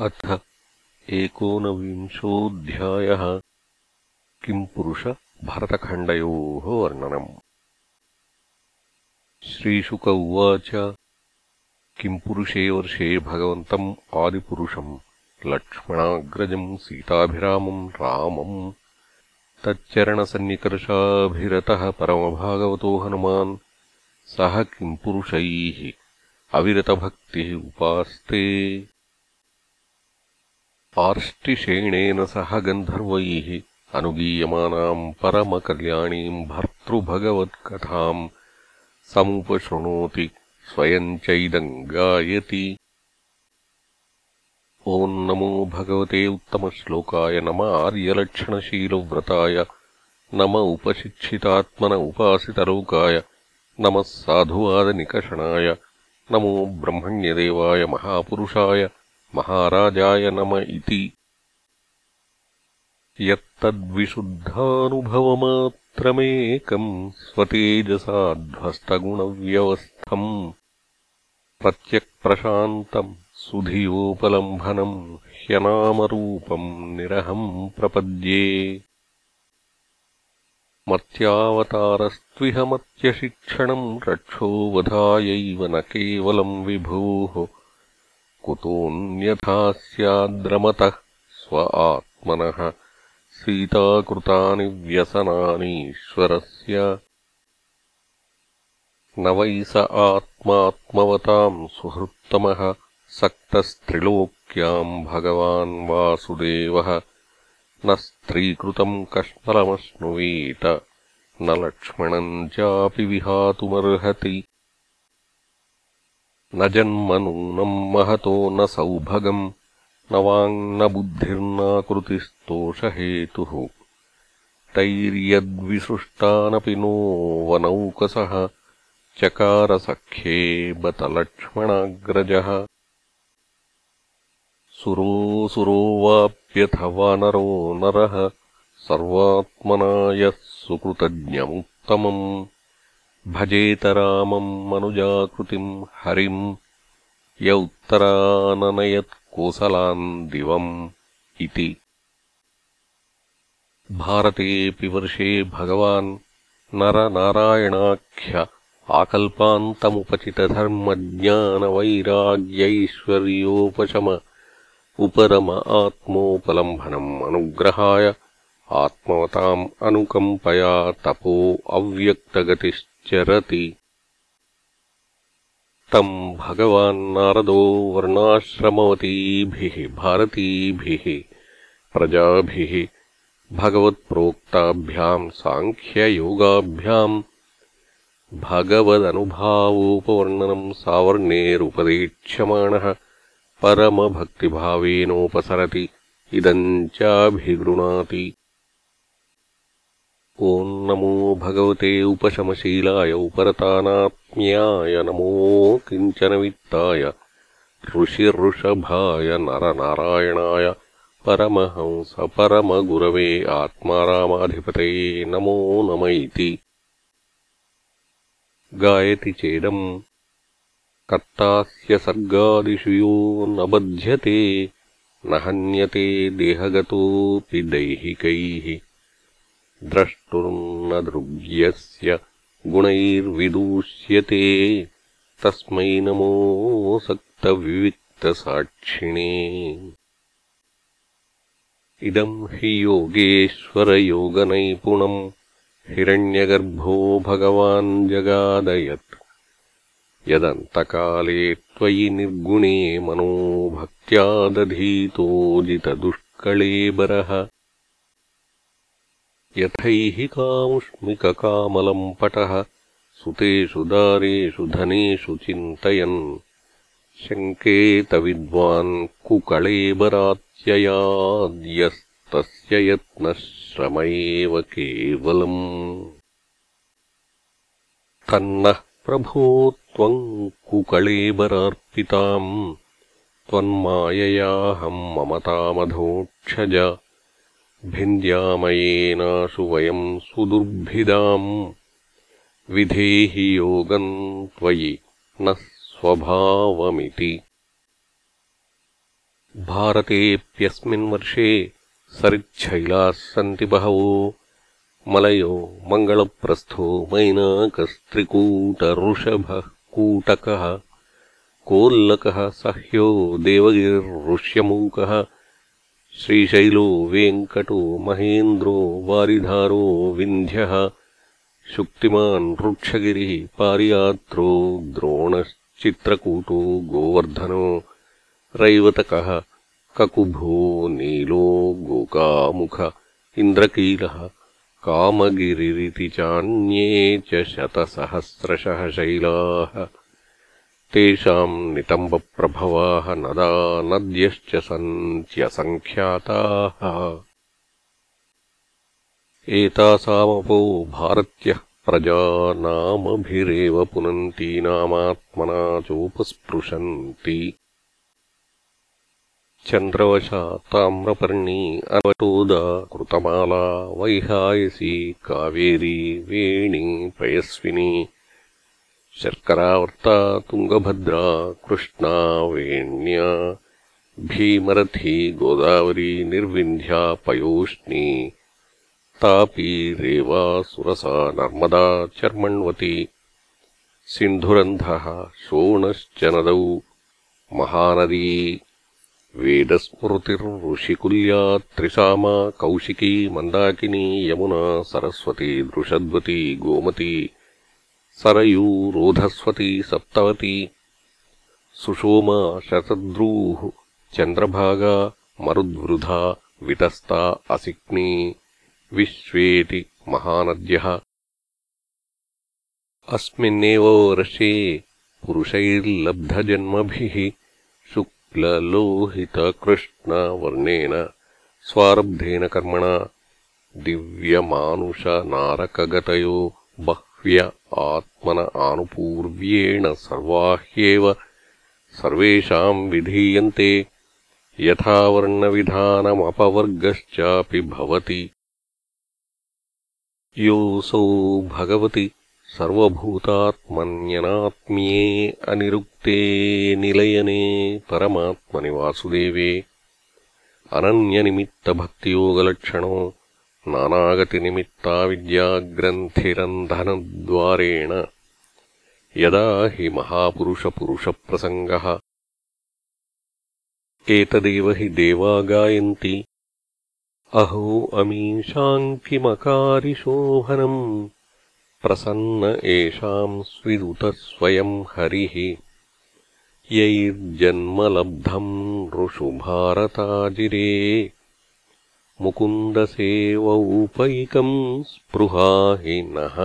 अथ एकोनविंशोऽध्यायः किम् पुरुषभरतखण्डयोः वर्णनम्। श्रीशुक उवाच किम् पुरुषे वर्षे भगवन्तम् आदिपुरुषम् लक्ष्मणाग्रजम् सीताभिरामम् रामम्। तच्चरणसन्निकर्षाभिरतः परमभागवतो हनुमान् सः किम् पुरुषैः अविरतभक्तिः उपास्ते। आर्ष्टिशेणेन सह गन्धर्वैः अनुगीयमानाम् परमकल्याणीम् भर्तृभगवत्कथाम् समुपशृणोति स्वयम् चैदम् गायति। ओम् नमो भगवते उत्तमश्लोकाय नम आर्यलक्षणशीलव्रताय नम उपशिक्षितात्मन उपासितलोकाय नमः साधुवादनिकषणाय नमो ब्रह्मण्यदेवाय महापुरुषाय महाराजाय नम इति। यत्तद्विशुद्धानुभवमात्रमेकम् स्वतेजसाध्वस्तगुणव्यवस्थम् प्रत्यक्प्रशान्तम् सुधियोपलम्भनम् ह्यनामरूपम् निरहम् प्रपद्ये। मत्यावतारस्त्विह मत्यशिक्षणम् रक्षोवधायैव न केवलम् विभोः कुतोऽन्यथा स्याद्रमतः स्व आत्मनः सीताकृतानि व्यसनानीश्वरस्य। न वै स आत्मात्मवताम् सुहृत्तमः सक्तस्त्रिलोक्याम् भगवान् वासुदेवः। न स्त्रीकृतम् कष्मलमश्नुवीत न लक्ष्मणम् चापि विहातुमर्हति न जन्म नूनम् महतो न सौभगम् न वाङ्न बुद्धिर्नाकृतिस्तोषहेतुः तैर्यद्विसृष्टानपि नो वनौकसः चकारसख्ये बत लक्ष्मणाग्रजः। सुरोऽसुरो वाप्यथ वानरो नरः सर्वात्मना यः सुकृतज्ञमुत्तमम् भजेत रामम् मनुजाकृतिम् हरिम् य उत्तराननयत्कोसलान् दिवम् इति। भारतेऽपि वर्षे भगवान् नरनारायणाख्य आकल्पान्तमुपचितधर्मज्ञानवैराग्यैश्वर्योपशम उपरम आत्मोपलम्भनम् अनुग्रहाय आत्मवताम् अनुकम्पया तपो अव्यक्तगतिश्च चरति। तम् भगवान्नारदो वर्णाश्रमवतीभिः भारतीभिः प्रजाभिः भगवत्प्रोक्ताभ्याम् साङ्ख्ययोगाभ्याम् भगवदनुभावोपवर्णनम् सावर्णेरुपदेक्ष्यमाणः परमभक्तिभावेनोपसरति इदम् चाभिगृणाति। ओम् नमो भगवते उपशमशीलाय उपरतानात्म्याय नमो किञ्चनवित्ताय ऋषिऋषभाय नरनारायणाय परमहंस परमगुरवे आत्मारामाधिपतये नमो नम इति गायति चेदम् कर्तास्य सर्गादिषु यो न बध्यते न हन्यते देहगतोऽपि दैहिकैः द्रष्टुर्न दृग्यस्य गुणैर्विदूष्यते। तस्मै नमोऽसक्तविविक्तसाक्षिणे इदम् हि योगेश्वरयोगनैपुणम् हिरण्यगर्भो भगवान् जगादयत्। यदन्तकाले त्वयि निर्गुणे मनो भक्त्यादधीतोजितदुष्कळेबरः यथैहिकामुष्मिककामलम् पटः सुतेषु दारेषु धनेषु चिन्तयन्। शङ्केतविद्वान् कुकळेबरात्ययाद्यस्तस्य यत्नश्रम एव केवलम्। तन्नः प्रभो त्वम् कुकळेबरार्पिताम् त्वन्माययाहम् ममतामधोक्षज भिन्द्यामयेनाशु वयम् सुदुर्भिदाम्। विधेहि योगम् त्वयि न स्वभावमिति। भारतेऽप्यस्मिन् वर्षे सरिच्छैलाः सन्ति बहवो। मलयो मङ्गलप्रस्थो मैनाकस्त्रिकूटऋषभः कूटकः कोल्लकः सह्यो देवगिरिर्ऋष्यमूकः श्रीशैलो वेङ्कटो महेन्द्रो वारिधारो विन्ध्यः शुक्तिमान् वृक्षगिरिः पारियात्रो द्रोणश्चित्रकूटो गोवर्धनो रैवतकः ककुभो नीलो गोकामुख इन्द्रकीलः कामगिरिरिति चान्ये च शतसहस्रशः शैलाः तेषाम् नितम्बप्रभवाः नदा नद्यश्च सन्त्यसङ्ख्याताः। एतासामपो भारत्यः प्रजा नामभिरेव पुनन्तीनामात्मना चोपस्पृशन्ति। चन्द्रवशा ताम्रपर्णी अवटोदा कृतमाला वैहायसी कावेरी वेणी पयस्विनी शर्करावर्ता तुङ्गभद्रा कृष्णा वेण्या भीमरथी गोदावरी निर्विन्ध्या पयोष्णी तापी रेवा सुरसा नर्मदा चर्मण्वती सिन्धुरन्धः शोणश्च नदौ महानदी वेदस्मृतिर्ऋषिकुल्या त्रिसामा कौशिकी मन्दाकिनी यमुना सरस्वती दृषद्वती गोमती सरयू रोधस्वती सप्तवती सुषोमा शतद्रूः चन्द्रभागा मरुद्वृधा वितस्ता असिक्नी विश्वेति महानद्यः अस्मिन्नेव वर्षे पुरुषैर्लब्धजन्मभिः शुक्ललोहितकृष्णवर्णेन स्वारब्धेन कर्मणा दिव्यमानुषनारकगतयो बह्व्य आत्मन आनुपूर्व्येण सर्वाह्येव सर्वेषाम् विधीयन्ते यथा वर्णविधानमपवर्गश्चापि भवति। योऽसौ भगवति सर्वभूतात्मन्यनात्म्ये अनिरुक्ते निलयने परमात्मनि वासुदेवे। अनन्यनिमित्तभक्तियोगलक्षणो नानागतिनिमित्ताविद्याग्रन्थिरन्धनद्वारेण यदा हि महापुरुषपुरुषप्रसङ्गः एतदेव हि देवा गायन्ति अहो अमीषाम् किमकारिशोभनम् प्रसन्न एषाम् स्विदुतः स्वयम् हरिः यैर्जन्मलब्धम् ऋषुभारताजिरे मुकुन्दसेवौपैकम् स्पृहा हि नः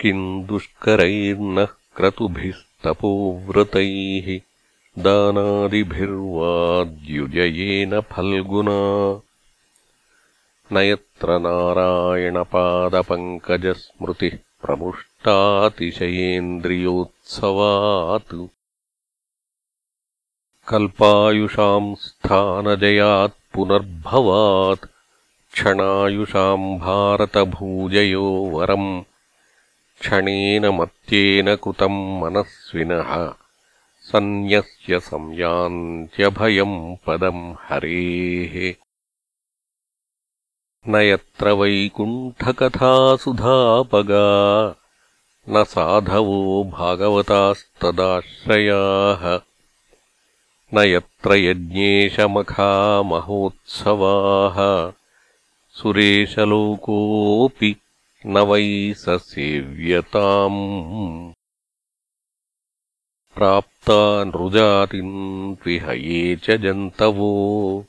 किम् दुष्करैर्नः क्रतुभिस्तपोव्रतैः दानादिभिर्वाद्युजयेन फल्गुना न यत्र नारायणपादपङ्कजस्मृतिः प्रमुष्टातिशयेन्द्रियोत्सवात् कल्पायुषाम् स्थानजयात् पुनर्भवात्। क्षणायुषाम् भारतभूजयो वरम्। क्षणेन मत्येन कृतम् मनस्विनः। सन्न्यस्य संयान्त्यभयम् पदम् हरेः। न यत्र वैकुण्ठकथासुधापगा न साधवो भागवतास्तदाश्रयाः न यत्र यज्ञेशमखामहोत्सवाः सुरेशलोकोऽपि न वै स सेव्यताम् प्राप्ता नृजातिम् त्विहये च जन्तवो।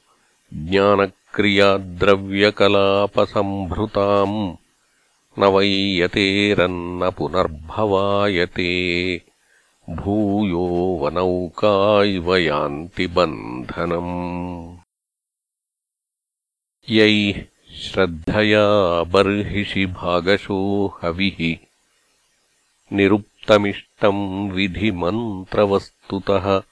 ज्ञानक्रियाद्रव्यकलापसम्भृताम् न वै यतेरन्न पुनर्भवायते भूयो वनौका इव यान्ति बन्धनम् यैः श्रद्धया बर्हिषि भागशो हविः। निरुप् तमिष्टम् विधिमन्त्रवस्तुतः।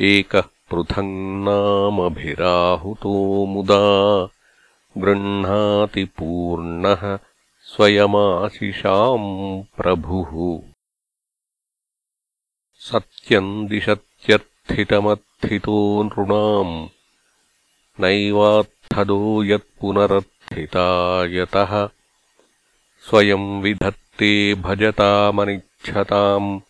एकः पृथङ्नामभिराहुतो मुदा। गृह्णाति पूर्णः स्वयमाशिषाम् प्रभुः सत्यम् दिशत्यर्थ स्थितमत्थितो नृणाम्। नैवात्थदो यत्पुनरत्थिता यतः स्वयम् विधत्ते भजतामनिच्छताम्।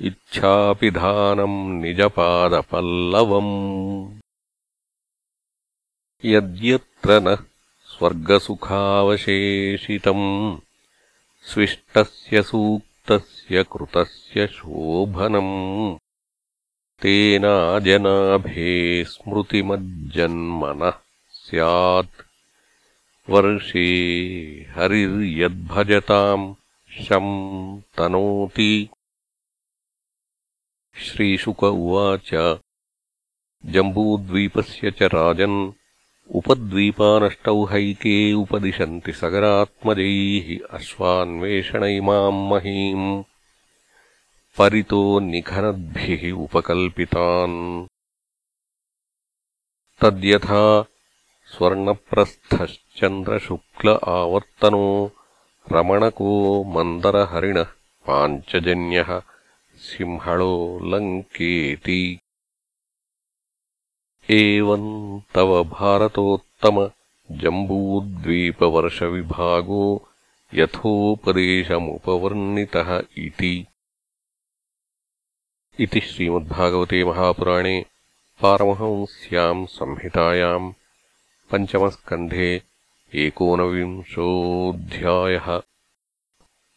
इच्छापिधानम् निजपादपल्लवम्। यद्यत्र न स्वर्गसुखावशेषितम् स्विष्टस्य सूक्तस्य कृतस्य शोभनम्। तेनाजनाभे स्मृतिमज्जन्मनः स्यात्। वर्षे हरिर्यद्भजताम् शम् तनोति। श्रीशुक उवाच। जम्बूद्वीपस्य च राजन् उपद्वीपानष्टौ हैके उपदिशन्ति सगरात्मजैः अश्वान्वेषण इमाम् महीम्। परितो निखनद्भिः उपकल्पितान्। तद्यथा स्वर्णप्रस्थश्चन्द्रशुक्ल आवर्तनो रमणको मन्दरहरिणः पाञ्चजन्यः सिंहणो लङ्केति। एवम् तव भारतोत्तम जम्बूद्वीपवर्षविभागो यथोपदेशमुपवर्णितः इति। इति श्रीमद्भागवते महापुराणे पारमहंस्याम् संहितायाम् पञ्चमस्कन्धे एकोनविंशोऽध्यायः